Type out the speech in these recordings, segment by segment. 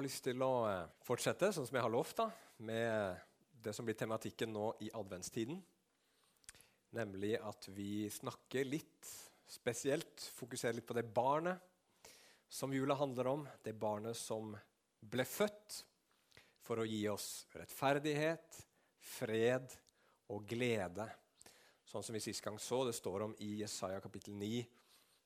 har lyst til å eh, fortsette sånn som jeg har lovt, da, med det som blir tematikken nå i adventstiden. Nemlig at vi snakker litt spesielt, fokuserer litt på det barnet som jula handler om. Det barnet som ble født for å gi oss rettferdighet, fred og glede. Sånn som vi sist gang så, det står om i Jesaja kapittel 9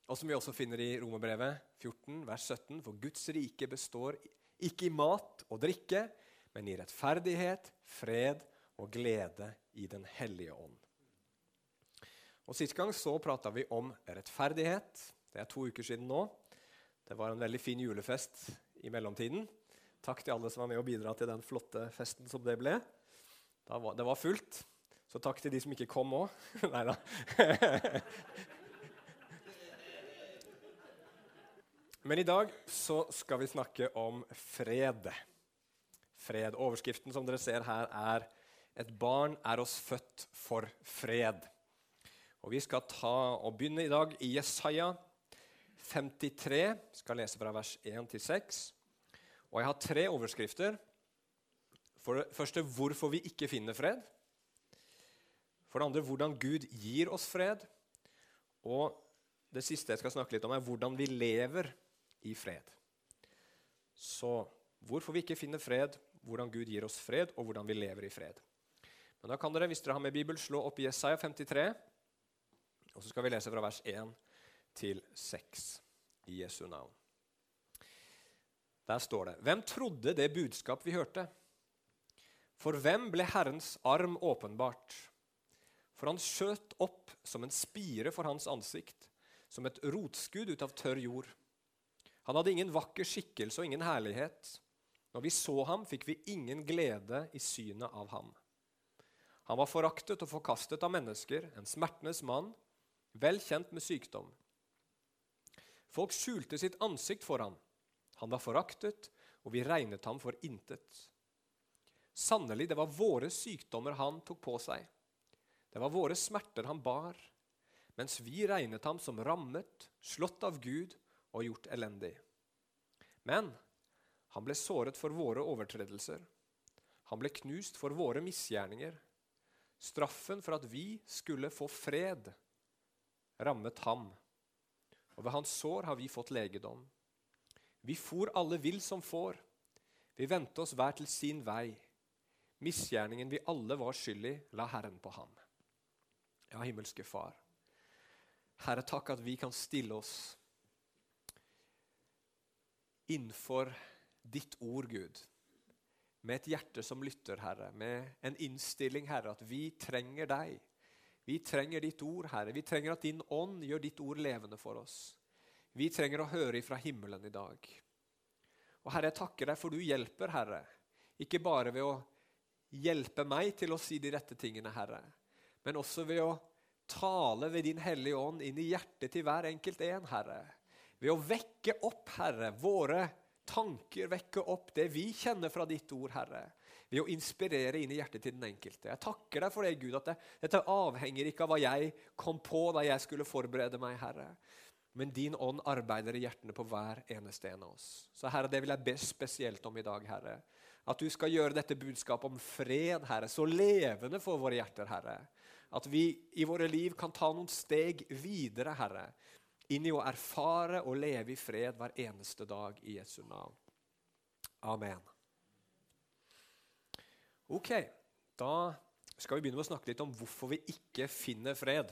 og som vi også finner i Romerbrevet 14, vers 17. For Guds rike består ikke i mat og drikke, men i rettferdighet, fred og glede i Den hellige ånd. Og Sist gang så prata vi om rettferdighet. Det er to uker siden nå. Det var en veldig fin julefest i mellomtiden. Takk til alle som var med og bidra til den flotte festen som det ble. det var fullt. Så takk til de som ikke kom òg. Nei da. Men i dag så skal vi snakke om fred. Fred. Overskriften som dere ser her, er 'Et barn er oss født for fred'. Og Vi skal ta og begynne i dag i Jesaja 53. Vi Skal lese fra vers 1 til 6. Og jeg har tre overskrifter. For det første hvorfor vi ikke finner fred. For det andre hvordan Gud gir oss fred. Og det siste jeg skal snakke litt om, er hvordan vi lever i fred. Så hvorfor vi ikke finner fred, hvordan Gud gir oss fred, og hvordan vi lever i fred. Men da kan dere, hvis dere har med Bibel, slå opp i Jesaja 53, og så skal vi lese fra vers 1 til 6 i Jesu navn. Der står det.: Hvem trodde det budskap vi hørte? For hvem ble Herrens arm åpenbart? For han skjøt opp som en spire for hans ansikt, som et rotskudd ut av tørr jord. Han hadde ingen vakker skikkelse og ingen herlighet. Når vi så ham, fikk vi ingen glede i synet av ham. Han var foraktet og forkastet av mennesker, en smertenes mann, vel kjent med sykdom. Folk skjulte sitt ansikt for ham. Han var foraktet, og vi regnet ham for intet. Sannelig, det var våre sykdommer han tok på seg. Det var våre smerter han bar, mens vi regnet ham som rammet, slått av Gud og gjort elendig. Men han ble såret for våre overtredelser. Han ble knust for våre misgjerninger. Straffen for at vi skulle få fred, rammet ham. Og ved hans sår har vi fått legedom. Vi for alle vill som får. Vi vendte oss hver til sin vei. Misgjerningen vi alle var skyld i, la Herren på ham. Ja, himmelske Far. Herre, takk at vi kan stille oss innenfor ditt ord, Gud. Med et hjerte som lytter, Herre. Med en innstilling, Herre, at vi trenger deg. Vi trenger ditt ord, Herre. Vi trenger at din ånd gjør ditt ord levende for oss. Vi trenger å høre ifra himmelen i dag. Og Herre, jeg takker deg for du hjelper, Herre. Ikke bare ved å hjelpe meg til å si de rette tingene, Herre, men også ved å tale ved din Hellige Ånd inn i hjertet til hver enkelt en, Herre. Ved å vekke opp, Herre, våre tanker, vekke opp det vi kjenner fra ditt ord, Herre. Ved å inspirere inn i hjertet til den enkelte. Jeg takker deg for det, Gud, at det, dette avhenger ikke av hva jeg kom på da jeg skulle forberede meg, Herre. Men din ånd arbeider i hjertene på hver eneste en av oss. Så Herre, det vil jeg be spesielt om i dag, Herre. At du skal gjøre dette budskapet om fred, Herre, så levende for våre hjerter, Herre. At vi i våre liv kan ta noen steg videre, Herre inn i å erfare og leve i fred hver eneste dag i Jesu navn. Amen. Ok, da skal vi begynne med å snakke litt om hvorfor vi ikke finner fred.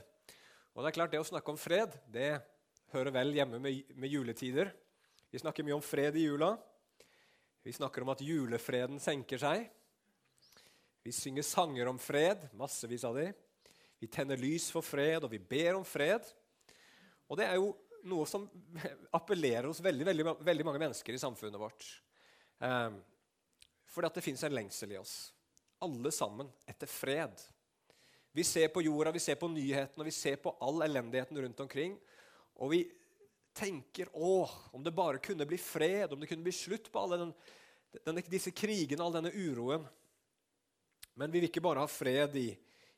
Og Det er klart, det å snakke om fred det hører vel hjemme med, med juletider. Vi snakker mye om fred i jula. Vi snakker om at julefreden senker seg. Vi synger sanger om fred, massevis av de. Vi tenner lys for fred, og vi ber om fred. Og det er jo noe som appellerer hos veldig, veldig, veldig mange mennesker i samfunnet vårt. Um, fordi at det fins en lengsel i oss, alle sammen, etter fred. Vi ser på jorda, vi ser på nyhetene, vi ser på all elendigheten rundt omkring. Og vi tenker å, om det bare kunne bli fred, om det kunne bli slutt på alle den, denne, disse krigene, all denne uroen. Men vi vil ikke bare ha fred i,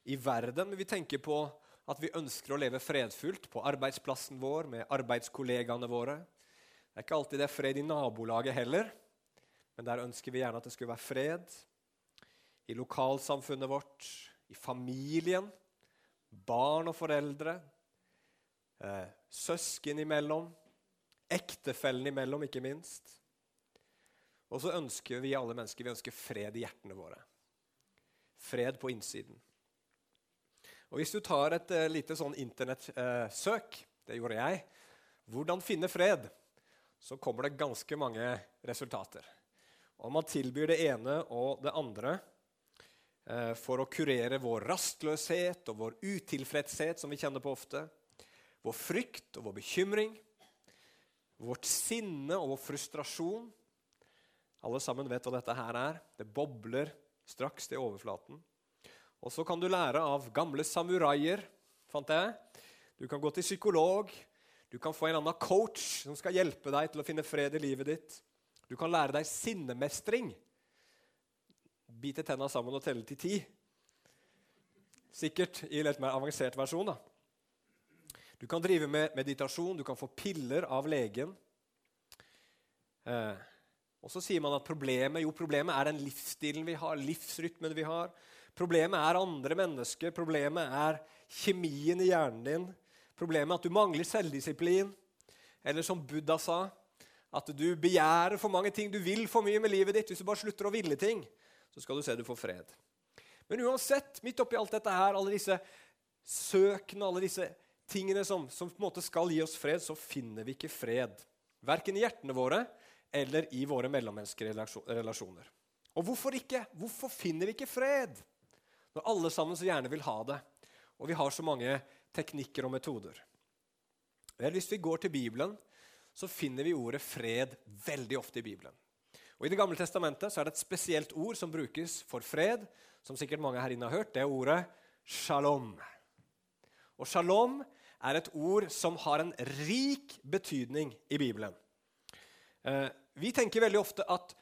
i verden, men vi tenker på at vi ønsker å leve fredfullt på arbeidsplassen vår med arbeidskollegaene våre. Det er ikke alltid det er fred i nabolaget heller. Men der ønsker vi gjerne at det skulle være fred. I lokalsamfunnet vårt, i familien, barn og foreldre, eh, søsken imellom, ektefellen imellom, ikke minst. Og så ønsker vi alle mennesker vi ønsker fred i hjertene våre. Fred på innsiden. Og Hvis du tar et uh, lite sånn internettsøk, uh, det gjorde jeg, 'Hvordan finne fred', så kommer det ganske mange resultater. Og man tilbyr det ene og det andre uh, for å kurere vår rastløshet og vår utilfredshet, som vi kjenner på ofte, vår frykt og vår bekymring, vårt sinne og vår frustrasjon. Alle sammen vet hva dette her er. Det bobler straks til overflaten. Og så kan du lære av gamle samuraier, fant jeg. Du kan gå til psykolog. Du kan få en annen coach som skal hjelpe deg til å finne fred i livet ditt. Du kan lære deg sinnemestring. Bite tenna sammen og telle til ti. Sikkert i litt mer avansert versjon. da. Du kan drive med meditasjon, du kan få piller av legen. Eh, og så sier man at problemet jo, problemet er den livsstilen vi har, livsrytmen vi har. Problemet er andre mennesker, problemet er kjemien i hjernen din. Problemet er at du mangler selvdisiplin. Eller som Buddha sa, at du begjærer for mange ting. Du vil for mye med livet ditt. Hvis du bare slutter å ville ting, så skal du se du får fred. Men uansett, midt oppi alt dette her, alle disse søkene, alle disse tingene som, som, på en måte skal gi oss fred, så finner vi ikke fred. Verken i hjertene våre eller i våre mellommenneskelige relasjoner. Og hvorfor ikke? Hvorfor finner vi ikke fred? Når alle sammen så gjerne vil ha det, og vi har så mange teknikker og metoder. Vel, Hvis vi går til Bibelen, så finner vi ordet fred veldig ofte i Bibelen. Og I Det gamle testamentet så er det et spesielt ord som brukes for fred, som sikkert mange her inne har hørt. Det er ordet shalom. Og shalom er et ord som har en rik betydning i Bibelen. Eh, vi tenker veldig ofte at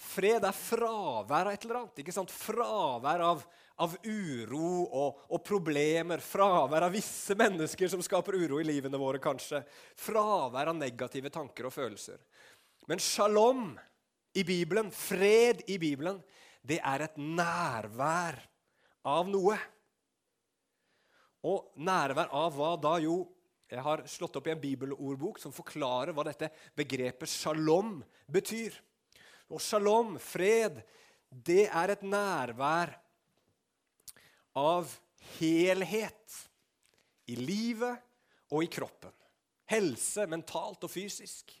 fred er fravær av et eller annet. ikke sant? Fravær av, av uro og, og, problemer. Fravær av visse mennesker som skaper uro i livene våre, kanskje. Fravær av negative tanker og følelser. Men shalom i Bibelen, fred i Bibelen, det er et nærvær av noe. Og nærvær av hva da? Jo, jeg har slått opp i en bibelordbok som forklarer hva dette begrepet shalom betyr. Og shalom, fred, det er et nærvær av helhet i livet og i kroppen. Helse mentalt og fysisk.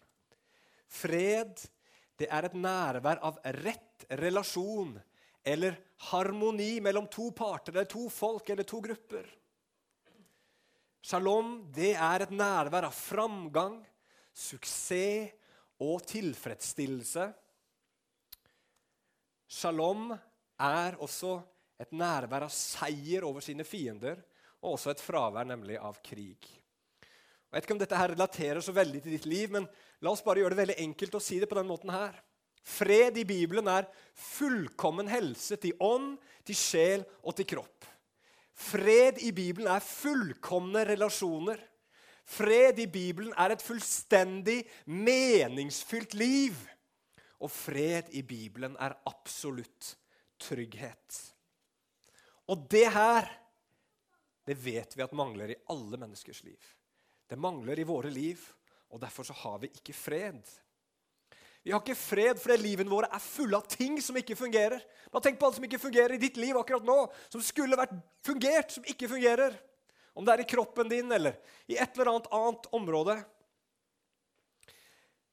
Fred, det er et nærvær av rett relasjon eller harmoni mellom to parter eller to folk eller to grupper. Shalom det er et nærvær av framgang, suksess og tilfredsstillelse. Shalom er også et nærvær av seier over sine fiender, og også et fravær nemlig av krig. Jeg vet ikke om dette her relaterer så veldig til ditt liv, men la oss bare gjøre det veldig enkelt å si det på den måten her. Fred i Bibelen er fullkommen helse til ånd, til sjel og til kropp. Fred i Bibelen er fullkomne relasjoner. Fred i Bibelen er et fullstendig meningsfylt liv. Og fred i Bibelen er absolutt trygghet. Og det her, det vet vi at mangler i alle menneskers liv. Det mangler i våre liv, og derfor så har vi ikke fred. Vi har ikke fred fordi livet vårt er fulle av ting som ikke fungerer. Bare tenk på alt som ikke fungerer i ditt liv akkurat nå, som skulle vært fungert, som ikke fungerer. Om det er i kroppen din eller i et eller annet annet område.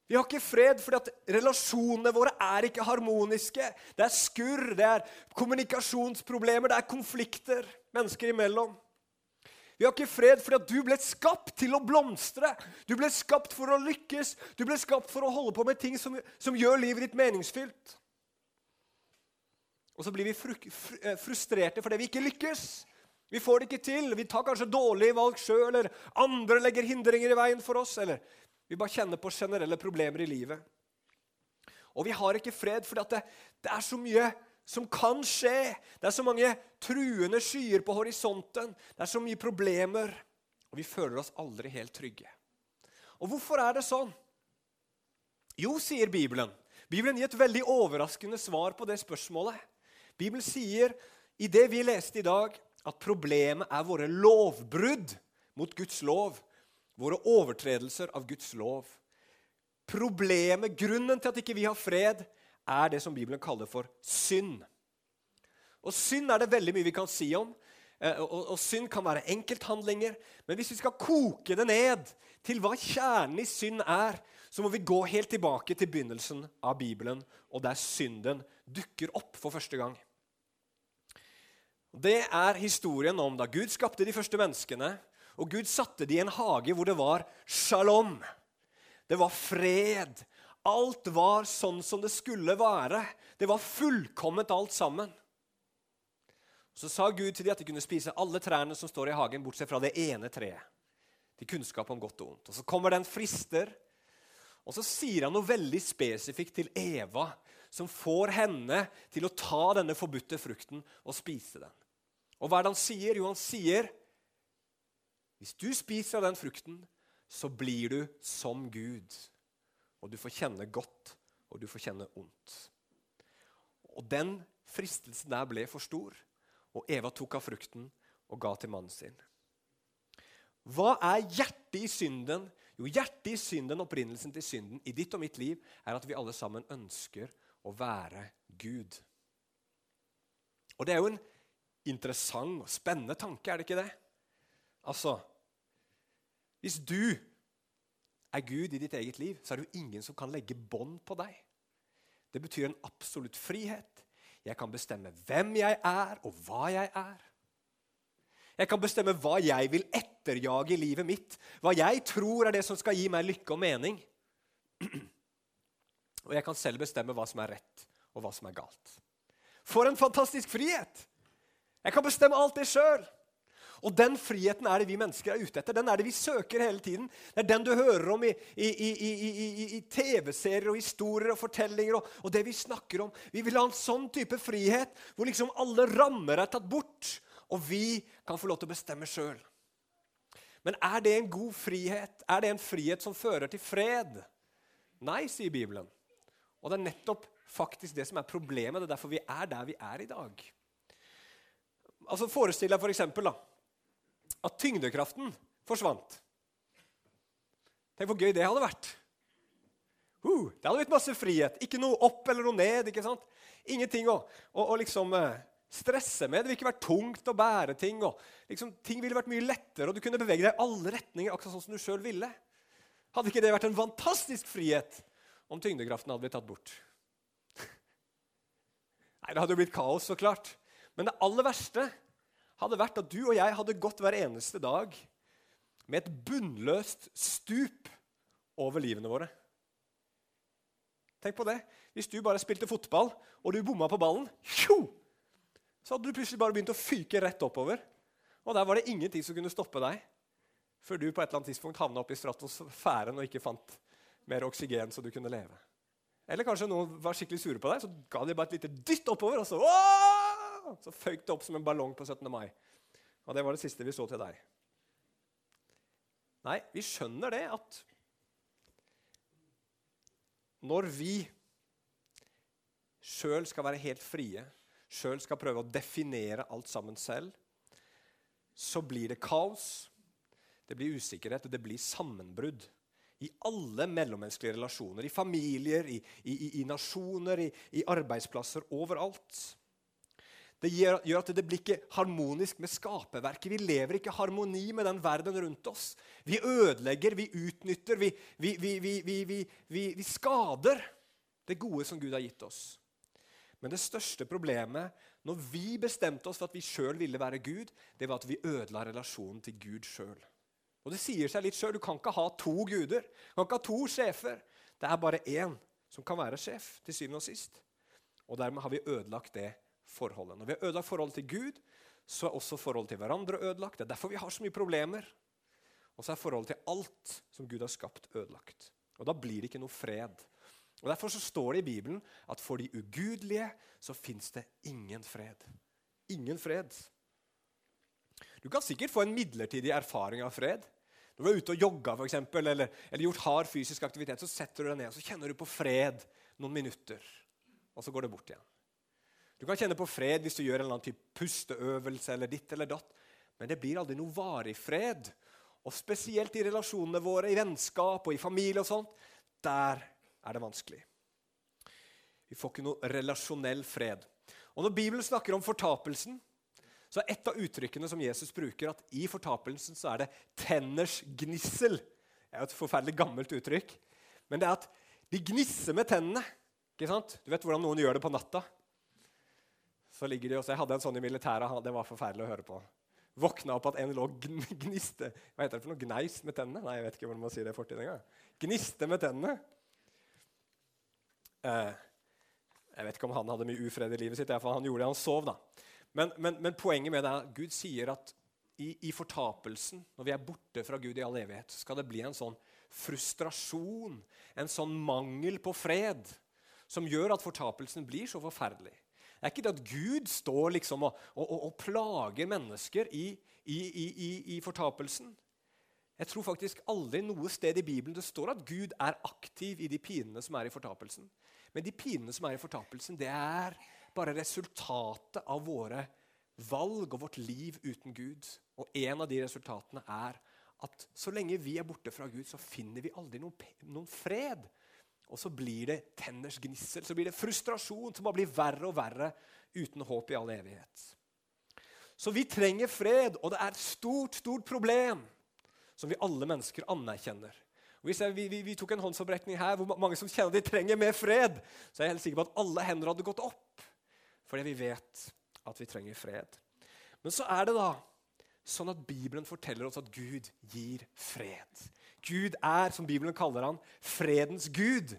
Vi har ikke fred fordi at relasjonene våre er ikke harmoniske. Det er skurr, det er kommunikasjonsproblemer, det er konflikter mennesker imellom. Vi har ikke fred fordi at du ble skapt til å blomstre. Du ble skapt for å lykkes. Du ble skapt for å holde på med ting som, som gjør livet ditt meningsfylt. Og så blir vi fru, fru, eh, frustrerte fordi vi ikke lykkes. Vi får det ikke til. Vi tar kanskje dårlige valg sjøl, eller andre legger hindringer i veien for oss. Eller vi bare kjenner på generelle problemer i livet. Og vi har ikke fred fordi det, det er så mye som kan skje. Det er så mange truende skyer på horisonten. Det er så mye problemer. Og vi føler oss aldri helt trygge. Og hvorfor er det sånn? Jo, sier Bibelen, Bibelen gir et veldig overraskende svar på det spørsmålet. Bibelen sier i det vi leste i dag, at problemet er våre lovbrudd mot Guds lov. Våre overtredelser av Guds lov. Problemet, grunnen til at ikke vi har fred, er det som Bibelen kaller for synd. Og Synd er det veldig mye vi kan si om. Eh, og, og, Synd kan være enkelthandlinger. Men hvis vi skal koke det ned til hva kjernen i synd er, så må vi gå helt tilbake til begynnelsen av Bibelen, og der synden dukker opp for første gang. Det er historien om da Gud skapte de første menneskene, og Gud satte de i en hage hvor det var shalom. Det var fred. Alt var sånn som det skulle være. Det var fullkomment alt sammen. Så sa Gud til dem at de kunne spise alle trærne som står i hagen, bortsett fra det ene treet. Til kunnskap om godt og ondt. Og Så kommer det en frister, og så sier han noe veldig spesifikt til Eva, som får henne til å ta denne forbudte frukten og spise den. Og hva er det han sier? Jo, han sier hvis du spiser av den frukten, så blir du som Gud. Og du får kjenne godt, og du får kjenne ondt. Og den fristelsen der ble for stor, og Eva tok av frukten og ga til mannen sin. Hva er hjertet i synden? Jo, hjertet i synden, opprinnelsen til synden i ditt og mitt liv, er at vi alle sammen ønsker å være Gud. Og det er jo en interessant og spennende tanke, er det ikke det? Altså Hvis du er Gud i ditt eget liv, så er det jo ingen som kan legge bånd på deg. Det betyr en absolutt frihet. Jeg kan bestemme hvem jeg er, og hva jeg er. Jeg kan bestemme hva jeg vil etterjage i livet mitt, hva jeg tror er det som skal gi meg lykke og mening. Og jeg kan selv bestemme hva som er rett, og hva som er galt. For en fantastisk frihet! Jeg kan bestemme alt det sjøl. Og den friheten er det vi mennesker er ute etter. Den er det vi søker hele tiden. Det er den du hører om i, i, i, i TV-serier og historier og fortellinger og, og, det vi snakker om. Vi vil ha en sånn type frihet hvor liksom alle rammer er tatt bort, og vi kan få lov til å bestemme sjøl. Men er det en god frihet? Er det en frihet som fører til fred? Nei, sier Bibelen. Og det er nettopp faktisk det som er problemet. Det er derfor vi er der vi er i dag. Altså Forestill deg for eksempel, da, at tyngdekraften forsvant. Tenk hvor gøy det hadde vært. Uh, det hadde blitt masse frihet. Ikke noe opp eller noe ned. ikke sant? Ingenting å, å, å liksom uh, stresse med. Det ville ikke vært tungt å bære ting. og liksom, Ting ville vært mye lettere, og du kunne bevege deg i alle retninger akkurat sånn som du selv ville. Hadde ikke det vært en fantastisk frihet om tyngdekraften hadde blitt tatt bort? Nei, det hadde jo blitt kaos, så klart. Men det aller verste hadde vært at du og jeg hadde gått hver eneste dag med et bunnløst stup over livene våre. Tenk på det. Hvis du bare spilte fotball, og du bomma på ballen, så hadde du plutselig bare begynt å fyke rett oppover. Og der var det ingenting som kunne stoppe deg før du på et eller annet tidspunkt havna opp i stratosfæren og ikke fant mer oksygen så du kunne leve. Eller kanskje noen var skikkelig sure på deg, så ga de bare et lite dytt oppover. og så... Åh! Så føyk det opp som en ballong på 17. mai. Og det var det siste vi så til deg. Nei, vi skjønner det at når vi sjøl skal være helt frie, sjøl skal prøve å definere alt sammen selv, så blir det kaos, det blir usikkerhet, og det blir sammenbrudd. I alle mellommenneskelige relasjoner. I familier, i, i, i nasjoner, i, i arbeidsplasser. Overalt. Det gjør, at det blir ikke harmonisk med skaperverket. Vi lever ikke i harmoni med den verden rundt oss. Vi ødelegger, vi utnytter, vi, vi, vi, skader det gode som Gud har gitt oss. Men det største problemet når vi bestemte oss for at vi sjøl ville være Gud, det var at vi ødela relasjonen til Gud sjøl. Og det sier seg litt sjøl. Du kan ikke ha to guder. Du kan ikke ha to sjefer. Det er bare én som kan være sjef, til syvende og sist. Og dermed har vi ødelagt det forholdet. Når vi har ødelagt forholdet til Gud, så er også forholdet til hverandre ødelagt. Det er derfor vi har så mye problemer. Og så er forholdet til alt som Gud har skapt, ødelagt. Og da blir det ikke noe fred. Og Derfor så står det i Bibelen at for de ugudelige så fins det ingen fred. Ingen fred. Du kan sikkert få en midlertidig erfaring av fred. Når du er ute og jogga for eksempel, eller, eller gjort hard fysisk aktivitet, så setter du deg ned og så kjenner du på fred noen minutter, og så går det bort igjen. Du kan kjenne på fred hvis du gjør en eller annen type pusteøvelse eller ditt eller datt, men det blir aldri noe varig fred. Og spesielt i relasjonene våre, i vennskap og i familie og sånt, der er det vanskelig. Vi får ikke noe relasjonell fred. Og Når Bibelen snakker om fortapelsen, så er et av uttrykkene som Jesus bruker, at i fortapelsen så er det 'tenners gnissel'. Det er jo et forferdelig gammelt uttrykk. Men det er at de gnisser med tennene. Ikke sant? Du vet hvordan noen gjør det på natta? Så ligger de også, Jeg hadde en sånn i militæret. Det var forferdelig å høre på. Våkna opp at en lå gniste Hva heter det for noe? Gneis med tennene? Nei, jeg vet ikke hvordan man sier det i fortiden engang. Gniste med tennene. Eh, jeg vet ikke om han hadde mye ufred i livet sitt. Iallfall Han gjorde det, han sov. da. Men, men, men, poenget med det er at Gud sier at i, i, fortapelsen, når vi er borte fra Gud i all evighet, så skal det bli en sånn frustrasjon, en sånn mangel på fred, som gjør at fortapelsen blir så forferdelig. Det er ikke det at Gud står liksom og, og, og plager mennesker i, i, i, fortapelsen. Jeg tror faktisk aldri noe sted i Bibelen det står at Gud er aktiv i de pinene som er i fortapelsen. Men de pinene som er i fortapelsen, det er bare resultatet av våre valg og vårt liv uten Gud. Og en av de resultatene er at så lenge vi er borte fra Gud, så finner vi aldri noen, noen fred. Og så blir det tenners gnissel, så blir det frustrasjon som bare blir verre og verre uten håp i all evighet. Så vi trenger fred, og det er et stort, stort problem som vi alle mennesker anerkjenner. Vi, vi, vi, tok en håndsopprekning her hvor mange som kjenner de trenger mer fred, så er jeg helt sikker på at alle hender hadde gått opp. Fordi vi vet at vi trenger fred. Men så er det da sånn at Bibelen forteller oss at Gud gir fred. Gud er, som Bibelen kaller han, fredens gud.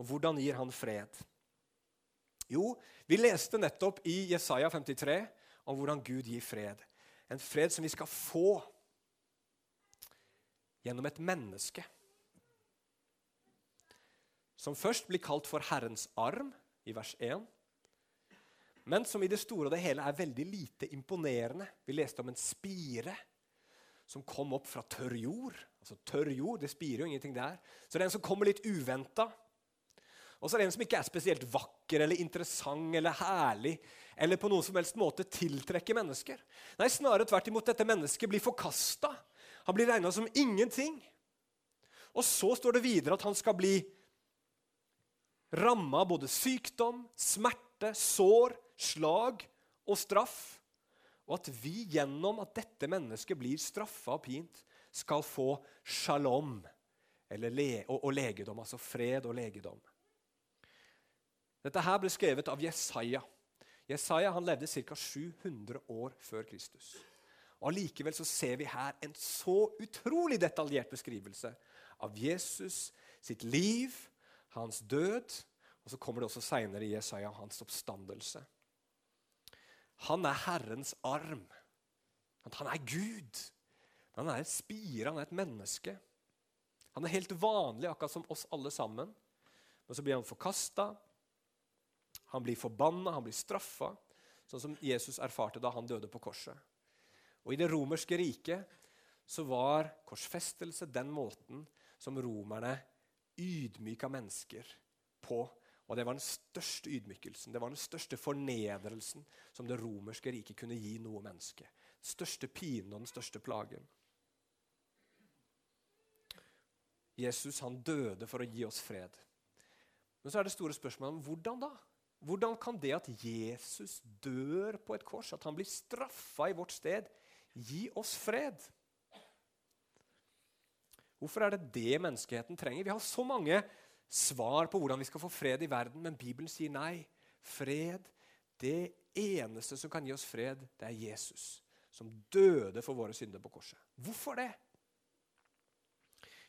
Og hvordan gir han fred? Jo, vi leste nettopp i Jesaja 53 om hvordan Gud gir fred. En fred som vi skal få gjennom et menneske. Som først blir kalt for Herrens arm i vers 1, men som i det store og det hele er veldig lite imponerende. Vi leste om en spire som kom opp fra tørr jord. Altså tørr jord, Det spirer jo ingenting der. Så det er en som kommer litt uventa. Og så er det en som ikke er spesielt vakker eller interessant eller herlig eller på noen som helst måte tiltrekker mennesker. Nei, Snarere tvert imot. Dette mennesket blir forkasta. Han blir regna som ingenting. Og så står det videre at han skal bli ramma av både sykdom, smerte, sår, slag og straff. Og at vi gjennom at dette mennesket blir straffa og pint, skal få shalom le og, og legedom. Altså fred og legedom. Dette her ble skrevet av Jesaja. Jesaja han levde ca. 700 år før Kristus. Og Allikevel ser vi her en så utrolig detaljert beskrivelse av Jesus sitt liv, hans død, og så kommer det også seinere i Jesaja hans oppstandelse. Han er Herrens arm. Han er Gud. Han er et spire, han er et menneske. Han er helt vanlig, akkurat som oss alle sammen. Men så blir han forkasta, han blir forbanna, han blir straffa, sånn som Jesus erfarte da han døde på korset. Og I det romerske riket så var korsfestelse den måten som romerne ydmyka mennesker på. Og Det var den største ydmykelsen, det var den største fornedrelsen som det romerske riket kunne gi noe menneske. Den største pinen og den største plagen. Jesus han døde for å gi oss fred. Men så er det store spørsmålet om hvordan da? Hvordan kan det at Jesus dør på et kors, at han blir straffa i vårt sted, Gi oss fred. Hvorfor er det det menneskeheten trenger? Vi har så mange svar på hvordan vi skal få fred i verden, men Bibelen sier nei. Fred, det eneste som kan gi oss fred, det er Jesus, som døde for våre synder på korset. Hvorfor det?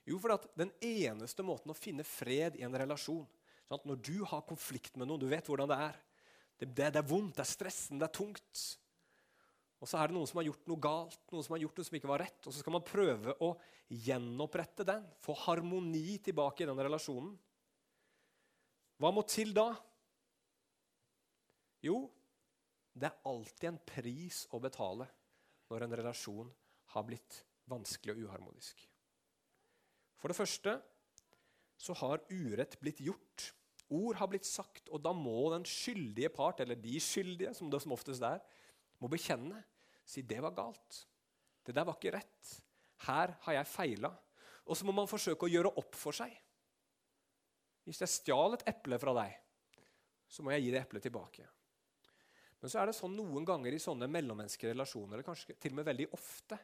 Jo, for den eneste måten å finne fred i en relasjon sånn Når du har konflikt med noen, du vet hvordan det er. Det, det, det er vondt, det er stressende, det er tungt. Og så er det noen som har gjort noe galt, noen som har gjort noe som ikke var rett. Og så skal man prøve å gjenopprette den, få harmoni tilbake i den relasjonen. Hva må til da? Jo, det er alltid en pris å betale når en relasjon har blitt vanskelig og uharmonisk. For det første så har urett blitt gjort, ord har blitt sagt, og da må den skyldige part, eller de skyldige, som det som oftest er, må bekjenne. Si 'det var galt'. 'Det der var ikke rett'. 'Her har jeg feila'. Og så må man forsøke å gjøre opp for seg. Hvis jeg stjal et eple fra deg, så må jeg gi det eplet tilbake. Men så er det sånn noen ganger i sånne mellommenneskelige relasjoner, eller kanskje til og med veldig ofte,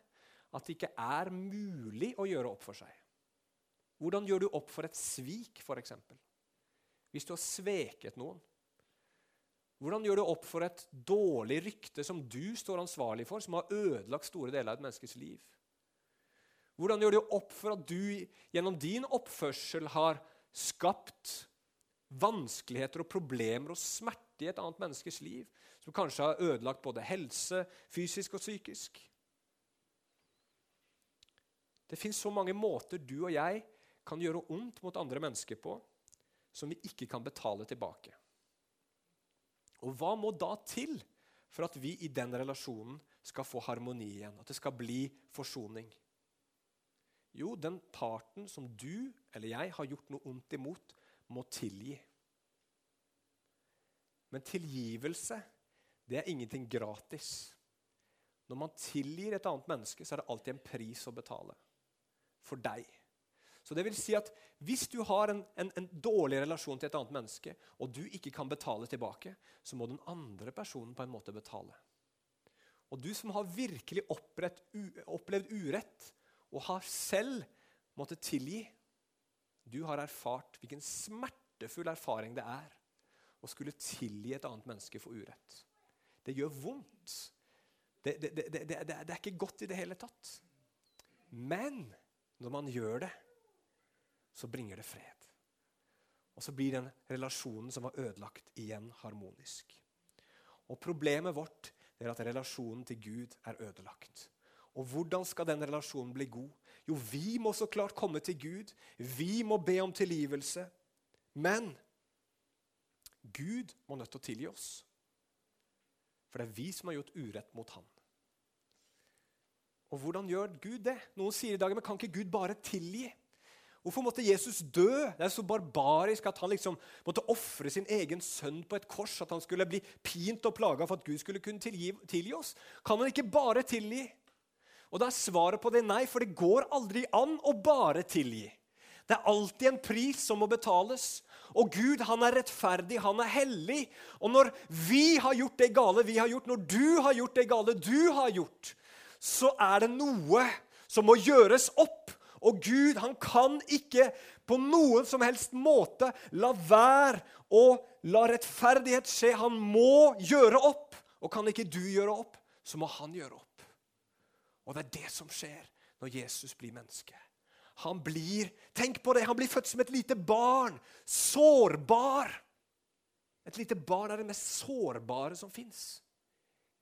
at det ikke er mulig å gjøre opp for seg. Hvordan gjør du opp for et svik, f.eks.? Hvis du har sveket noen. Hvordan gjør du opp for et dårlig rykte som du står ansvarlig for, som har ødelagt store deler av et menneskes liv? Hvordan gjør du opp for at du gjennom din oppførsel har skapt vanskeligheter og problemer og smerte i et annet menneskes liv, som kanskje har ødelagt både helse, fysisk og psykisk? Det fins så mange måter du og jeg kan gjøre ondt mot andre mennesker på, som vi ikke kan betale tilbake. Og hva må da til for at vi i den relasjonen skal få harmoni igjen? At det skal bli forsoning? Jo, den parten som du eller jeg har gjort noe ondt imot, må tilgi. Men tilgivelse, det er ingenting gratis. Når man tilgir et annet menneske, så er det alltid en pris å betale. For deg. Så det vil si at Hvis du har en, en, en, dårlig relasjon til et annet menneske, og du ikke kan betale tilbake, så må den andre personen på en måte betale. Og du som har virkelig opprett, u, opplevd urett, og har selv måttet tilgi Du har erfart hvilken smertefull erfaring det er å skulle tilgi et annet menneske for urett. Det gjør vondt. Det, det, det, det er ikke godt i det hele tatt. Men når man gjør det, så bringer det fred. Og så blir den relasjonen som var ødelagt, igjen harmonisk. Og Problemet vårt er at relasjonen til Gud er ødelagt. Og hvordan skal den relasjonen bli god? Jo, vi må så klart komme til Gud. Vi må be om tilgivelse. Men Gud må nødt til å tilgi oss. For det er vi som har gjort urett mot Han. Og hvordan gjør Gud det? Noen sier i dag men kan ikke Gud bare tilgi? Hvorfor måtte Jesus dø? Det er så barbarisk at han liksom måtte ofre sin egen sønn på et kors. At han skulle bli pint og plaga for at Gud skulle kunne tilgi, tilgi oss. Kan han ikke bare tilgi? Og da er svaret på det nei, for det går aldri an å bare tilgi. Det er alltid en pris som må betales. Og Gud han er rettferdig, han er hellig. Og når vi har gjort det gale vi har gjort, når du har gjort det gale du har gjort, så er det noe som må gjøres opp. Og Gud han kan ikke på noen som helst måte la være å la rettferdighet skje. Han må gjøre opp. Og kan ikke du gjøre opp, så må han gjøre opp. Og det er det som skjer når Jesus blir menneske. Han blir tenk på det, han blir født som et lite barn. Sårbar. Et lite barn er det mest sårbare som fins.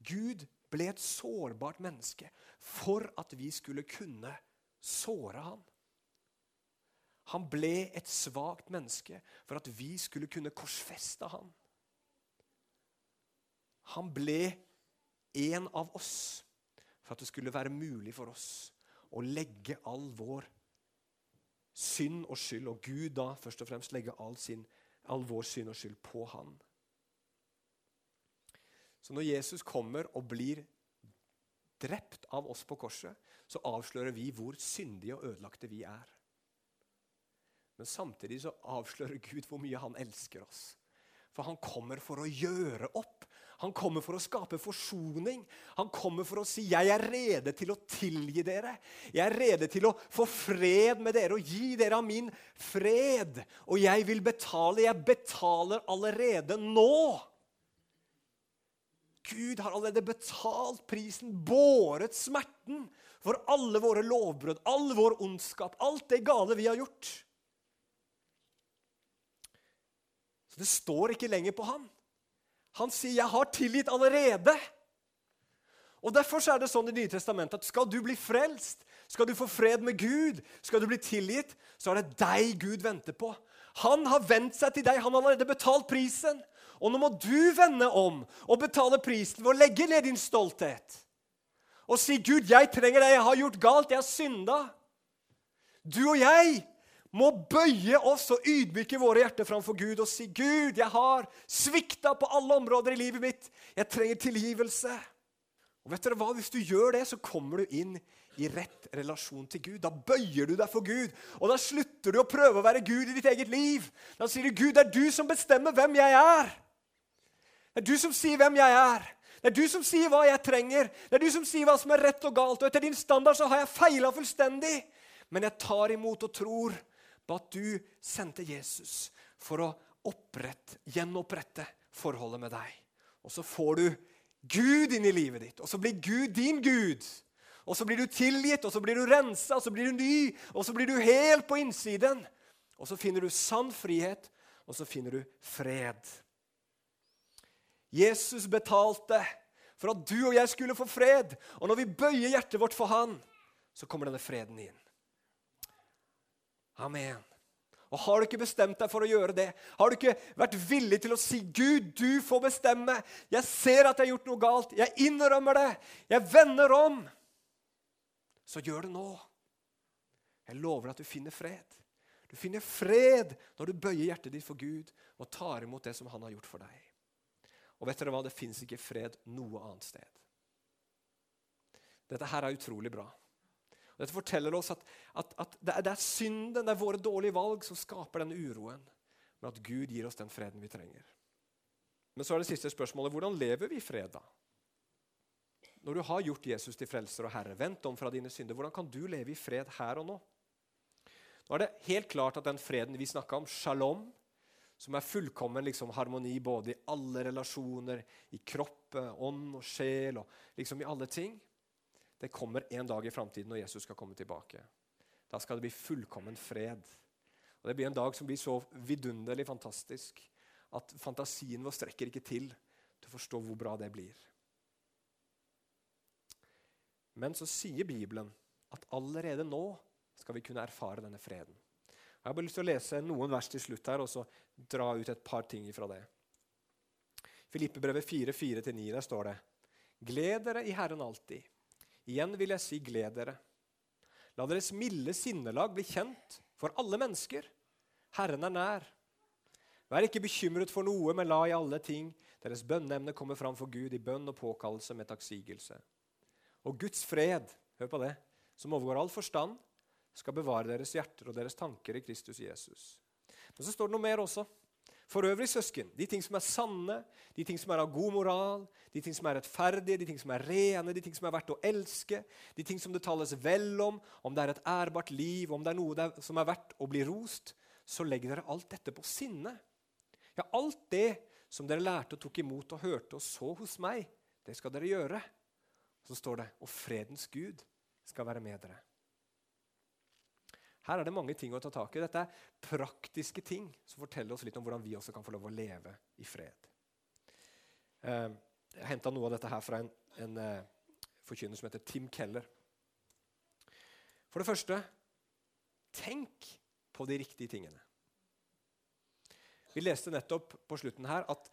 Gud ble et sårbart menneske for at vi skulle kunne såra han. Han ble et svakt menneske for at vi skulle kunne korsfeste han. Han ble en av oss for at det skulle være mulig for oss å legge all vår synd og skyld, og Gud da først og fremst legge all, sin, all vår synd og skyld på han. Så når Jesus kommer og blir drept av oss på korset, så avslører vi hvor syndige og ødelagte vi er. Men samtidig så avslører Gud hvor mye han elsker oss. For han kommer for å gjøre opp. Han kommer for å skape forsoning. Han kommer for å si 'Jeg er rede til å tilgi dere'. 'Jeg er rede til å få fred med dere og gi dere av min fred'. Og jeg vil betale. Jeg betaler allerede nå. Gud har allerede betalt prisen, båret smerten for alle våre lovbrudd, all vår ondskap, alt det gale vi har gjort. Så det står ikke lenger på han. Han sier 'Jeg har tilgitt allerede'. Og Derfor er det sånn i Nye testamentet at skal du bli frelst, skal du få fred med Gud, skal du bli tilgitt, så er det deg Gud venter på. Han har vent seg til deg. Han har allerede betalt prisen. Og nå må du vende om og betale prisen ved å legge ned din stolthet. Og si, 'Gud, jeg trenger deg. Jeg har gjort galt. Jeg har synda.' Du og jeg må bøye oss og ydmyke våre hjerter framfor Gud og si, 'Gud, jeg har svikta på alle områder i livet mitt. Jeg trenger tilgivelse.' Og vet dere hva? Hvis du gjør det, så kommer du inn i rett relasjon til Gud. Da bøyer du deg for Gud, og da slutter du å prøve å være Gud i ditt eget liv. Da sier du, 'Gud, det er du som bestemmer hvem jeg er.' Det er du som sier hvem jeg er. Det er du som sier hva jeg trenger. Det er du som sier hva som er rett og galt. Og etter din standard så har jeg feila fullstendig. Men jeg tar imot og tror på at du sendte Jesus for å opprette, gjenopprette forholdet med deg. Og så får du Gud inn i livet ditt, og så blir Gud din Gud. Og så blir du tilgitt, og så blir du rensa, og så blir du ny, og så blir du helt på innsiden. Og så finner du sann frihet, og så finner du fred. Jesus betalte for at du og jeg skulle få fred. Og når vi bøyer hjertet vårt for Han, så kommer denne freden inn. Amen. Og Har du ikke bestemt deg for å gjøre det, har du ikke vært villig til å si 'Gud, du får bestemme', 'Jeg ser at jeg har gjort noe galt. Jeg innrømmer det. Jeg vender om', så gjør det nå. Jeg lover at du finner fred. Du finner fred når du bøyer hjertet ditt for Gud og tar imot det som Han har gjort for deg. Og vet dere hva? Det fins ikke fred noe annet sted. Dette her er utrolig bra. Og dette forteller oss at, at, at det, er, det, er, synden, det er våre dårlige valg, som skaper den uroen. Men at Gud gir oss den freden vi trenger. Men så er det siste spørsmålet hvordan lever vi i fred, da? Når du har gjort Jesus til frelser og herre, vendt om fra dine synder, hvordan kan du leve i fred her og nå? Nå er det helt klart at den freden vi snakka om, shalom, som er fullkommen liksom, harmoni både i alle relasjoner, i kropp, ånd og sjel, og liksom i alle ting det kommer en dag i framtiden når Jesus skal komme tilbake. Da skal det bli fullkommen fred. Og Det blir en dag som blir så vidunderlig fantastisk at fantasien vår strekker ikke til til å forstå hvor bra det blir. Men så sier Bibelen at allerede nå skal vi kunne erfare denne freden. Jeg har bare lyst til å lese noen vers til slutt her, og så dra ut et par ting fra det. Filippebrevet 4, 4-9, der står det:" Gled dere i Herren alltid. Igjen vil jeg si gled dere. La deres milde sinnelag bli kjent for alle mennesker. Herren er nær. Vær ikke bekymret for noe, men la i alle ting deres bønneemne komme fram for Gud i bønn og påkallelse med takksigelse. Og Guds fred, hør på det, som overgår all forstand, skal bevare deres hjerter og deres tanker i Kristus Jesus. Men så står det noe mer også. For øvrig, søsken, de ting som er sanne, de ting som er av god moral, de ting som er rettferdige, de ting som er rene, de ting som er verdt å elske, de ting som det tales vel om, om det er et ærbart liv, om det er noe som er verdt å bli rost, så legg dere alt dette på sinne. Ja, alt det som dere lærte og tok imot og hørte og så hos meg, det skal dere gjøre. Så står det, og fredens Gud skal være med dere. Her er det mange ting å ta tak i. Dette er praktiske ting som forteller oss litt om hvordan vi også kan få lov å leve i fred. Eh, jeg henta noe av dette her fra en, en eh, forkynner som heter Tim Keller. For det første tenk på de riktige tingene. Vi leste nettopp på slutten her at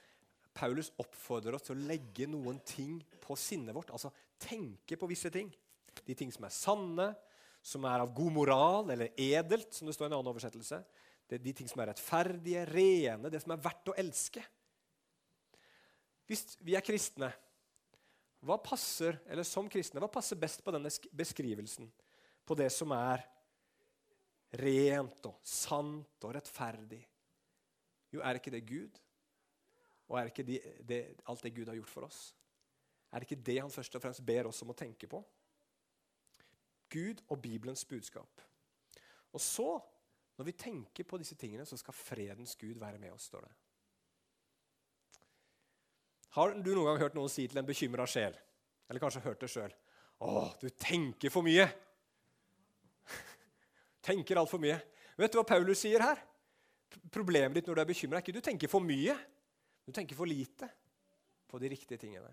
Paulus oppfordrer oss til å legge noen ting på sinnet vårt. Altså tenke på visse ting. De ting som er sanne, som er av god moral, eller edelt, som det står i en annen oversettelse. Det er de ting som er rettferdige, rene, det som er verdt å elske. Hvis vi er kristne, hva passer, eller som kristne, hva passer best på denne beskrivelsen? På det som er rent og sant og rettferdig? Jo, er ikke det Gud? Og er ikke det, det, alt det Gud har gjort for oss? Er det ikke det han først og fremst ber oss om å tenke på? Gud og Bibelens budskap. Og så, når vi tenker på disse tingene, så skal fredens Gud være med oss, står det. Har du noen gang hørt noen si til en bekymra sjel, eller kanskje hørt det sjøl 'Å, du tenker for mye'. tenker altfor mye. Vet du hva Paulus sier her? Problemet ditt når du er bekymra, er ikke du tenker for mye. Du tenker for lite på de riktige tingene.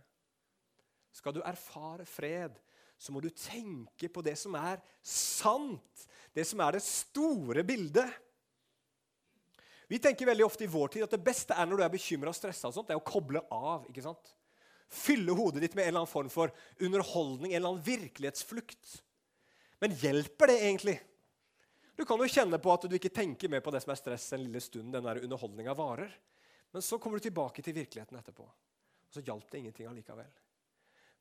Skal du erfare fred, så må du tenke på det som er sant, det som er det store bildet. Vi tenker veldig ofte i vår tid at det beste er når du er bekymra og stressa, det er å koble av. ikke sant? Fylle hodet ditt med en eller annen form for underholdning, en eller annen virkelighetsflukt. Men hjelper det egentlig? Du kan jo kjenne på at du ikke tenker mer på det som er stress en lille stund. den der underholdninga varer. Men så kommer du tilbake til virkeligheten etterpå. Og så hjalp det ingenting allikevel.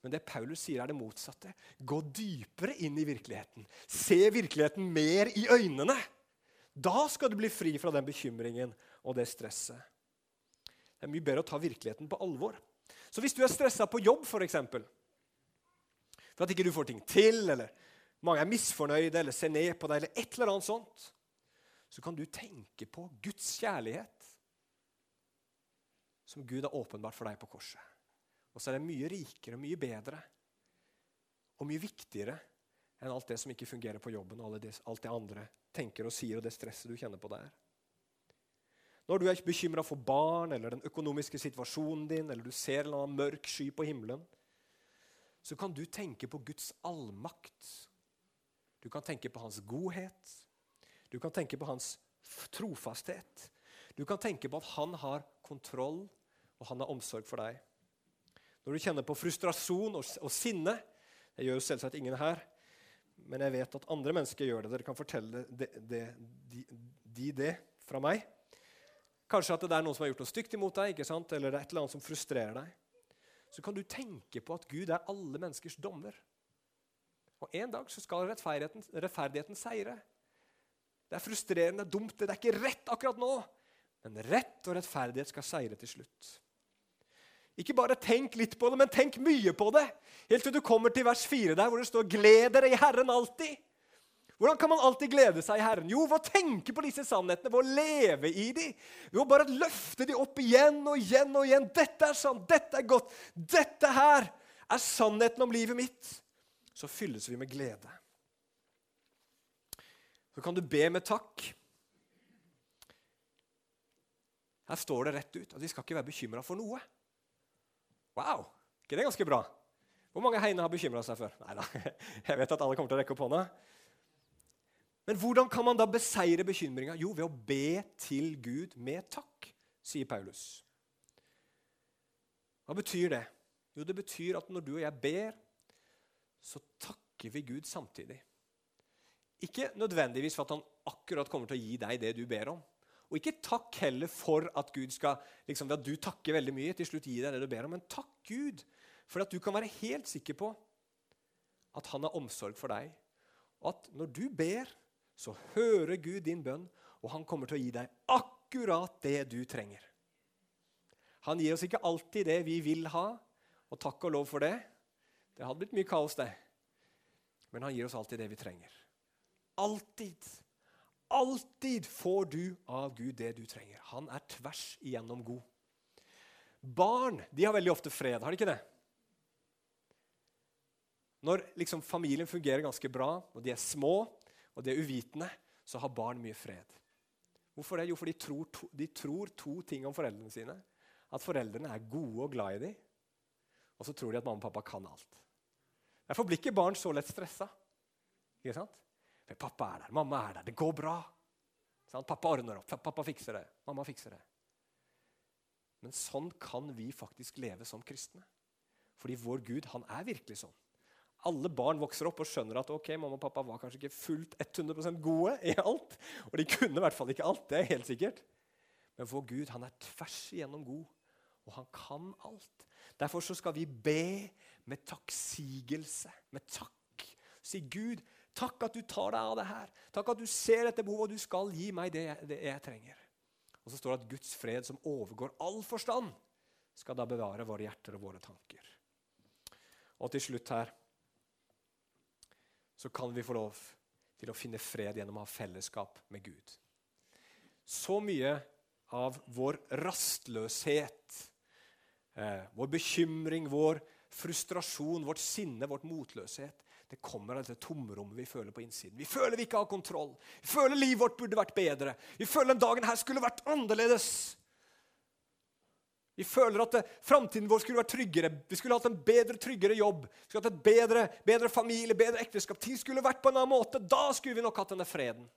Men det Paulus sier, er det motsatte. Gå dypere inn i virkeligheten. Se virkeligheten mer i øynene. Da skal du bli fri fra den bekymringen og det stresset. Det er mye bedre å ta virkeligheten på alvor. Så hvis du er stressa på jobb, f.eks. For, for at ikke du får ting til, eller mange er misfornøyde eller ser ned på deg, eller et eller annet sånt, så kan du tenke på Guds kjærlighet som Gud har åpenbart for deg på korset. Og så er det mye rikere og mye bedre og mye viktigere enn alt det som ikke fungerer på jobben, og alt det andre tenker og sier, og det stresset du kjenner på der. Når du er bekymra for barn eller den økonomiske situasjonen din, eller du ser en annen mørk sky på himmelen, så kan du tenke på Guds allmakt. Du kan tenke på hans godhet. Du kan tenke på hans trofasthet. Du kan tenke på at han har kontroll og han har omsorg for deg. Når du kjenner på frustrasjon og, og sinne Det gjør jo selvsagt ingen her, men jeg vet at andre mennesker gjør det. Dere kan fortelle det, det, de, de, det fra meg. Kanskje at det er noen som har gjort noe stygt imot deg, ikke sant? eller det er et eller annet som frustrerer deg. Så kan du tenke på at Gud er alle menneskers dommer. Og En dag så skal rettferdigheten, rettferdigheten seire. Det er frustrerende, det er dumt, det er ikke rett akkurat nå. Men rett og rettferdighet skal seire til slutt. Ikke bare tenk litt på det, men tenk mye på det. Helt til du kommer til vers 4, der hvor det står 'Gled dere i Herren alltid'. Hvordan kan man alltid glede seg i Herren? Jo, ved å tenke på disse sannhetene, ved å leve i dem. Ved å bare løfte dem opp igjen og igjen og igjen. 'Dette er sant, dette er godt, dette her er sannheten om livet mitt.' Så fylles vi med glede. Så kan du be med takk. Her står det rett ut at vi skal ikke være bekymra for noe. Wow! ikke det ganske bra? Hvor mange Heine har bekymra seg før? Nei da, jeg vet at alle kommer til å rekke opp hånda. Men hvordan kan man da beseire bekymringa? Jo, ved å be til Gud med takk, sier Paulus. Hva betyr det? Jo, det betyr at når du og jeg ber, så takker vi Gud samtidig. Ikke nødvendigvis for at han akkurat kommer til å gi deg det du ber om, og ikke takk heller for at Gud skal, liksom, at du takker veldig mye, til slutt gi deg det du ber om. Men takk Gud for at du kan være helt sikker på at han har omsorg for deg. Og at når du ber, så hører Gud din bønn, og han kommer til å gi deg akkurat det du trenger. Han gir oss ikke alltid det vi vil ha, og takk og lov for det. Det hadde blitt mye kaos, det. Men han gir oss alltid det vi trenger. Alltid. Alltid får du av Gud det du trenger. Han er tvers igjennom god. Barn de har veldig ofte fred, har de ikke det? Når liksom familien fungerer ganske bra, og de er små og de er uvitende, så har barn mye fred. Hvorfor det? Jo, for de tror, to, de tror to ting om foreldrene sine. At foreldrene er gode og glad i dem, og så tror de at mamma og pappa kan alt. Derfor blir ikke barn så lett stressa. Ikke sant? For pappa er der, mamma er der, det går bra. Sånn, pappa ordner opp, pappa fikser det, mamma fikser det. Men sånn kan vi faktisk leve som kristne. Fordi vår Gud han er virkelig sånn. Alle barn vokser opp og skjønner at ok, mamma og pappa var kanskje ikke fullt 100% gode i alt. Og de kunne i hvert fall ikke alt. det er helt sikkert. Men vår Gud han er tvers igjennom god, og han kan alt. Derfor så skal vi be med takksigelse, med takk. Si, Gud, Takk at du tar deg av det her. Takk at du ser dette behovet, og du skal gi meg det jeg, det jeg trenger. Og så står det at Guds fred, som overgår all forstand, skal da bevare våre hjerter og våre tanker. Og til slutt her så kan vi få lov til å finne fred gjennom å ha fellesskap med Gud. Så mye av vår rastløshet, eh, vår bekymring, vår frustrasjon, vårt sinne, vårt motløshet, det kommer av dette tomrommet vi føler på innsiden. Vi føler vi ikke har kontroll. Vi føler livet vårt burde vært bedre. Vi føler den dagen her skulle vært annerledes. Vi føler at framtiden vår skulle vært tryggere. Vi skulle hatt en bedre, tryggere jobb. Vi skulle hatt et bedre, bedre familie, bedre ekteskap. Ting skulle vært på en annen måte. Da skulle vi nok hatt denne freden.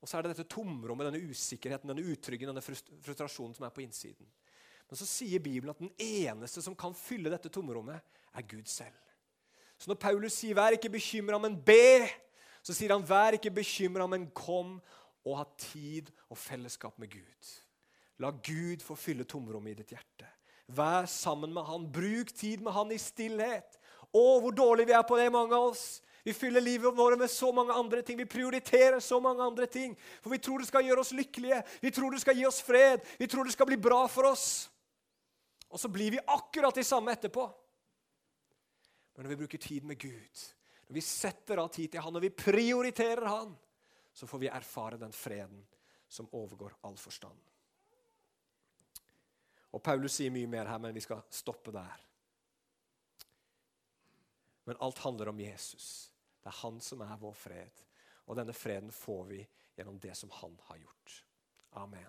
Og så er det dette tomrommet, denne usikkerheten, denne utryggen, denne frustrasjonen som er på innsiden. Men så sier Bibelen at den eneste som kan fylle dette tomrommet, er Gud selv. Så når Paulus sier 'vær ikke bekymra, men be', Så sier han, 'Vær ikke bekymra, men kom og ha tid og fellesskap med Gud'. La Gud få fylle tomrommet i ditt hjerte. Vær sammen med Han. Bruk tid med Han i stillhet. Å, hvor dårlig vi er på det, mange av oss. Vi fyller livet vårt med så mange andre ting. Vi prioriterer så mange andre ting. For vi tror det skal gjøre oss lykkelige, vi tror det skal gi oss fred, vi tror det skal bli bra for oss. Og så blir vi akkurat de samme etterpå. Men når vi bruker tid med Gud, når vi setter av tid til Han, når vi prioriterer Han, så får vi erfare den freden som overgår all forstand. Og Paulus sier mye mer her, men vi skal stoppe der. Men alt handler om Jesus. Det er han som er vår fred. Og denne freden får vi gjennom det som han har gjort. Amen.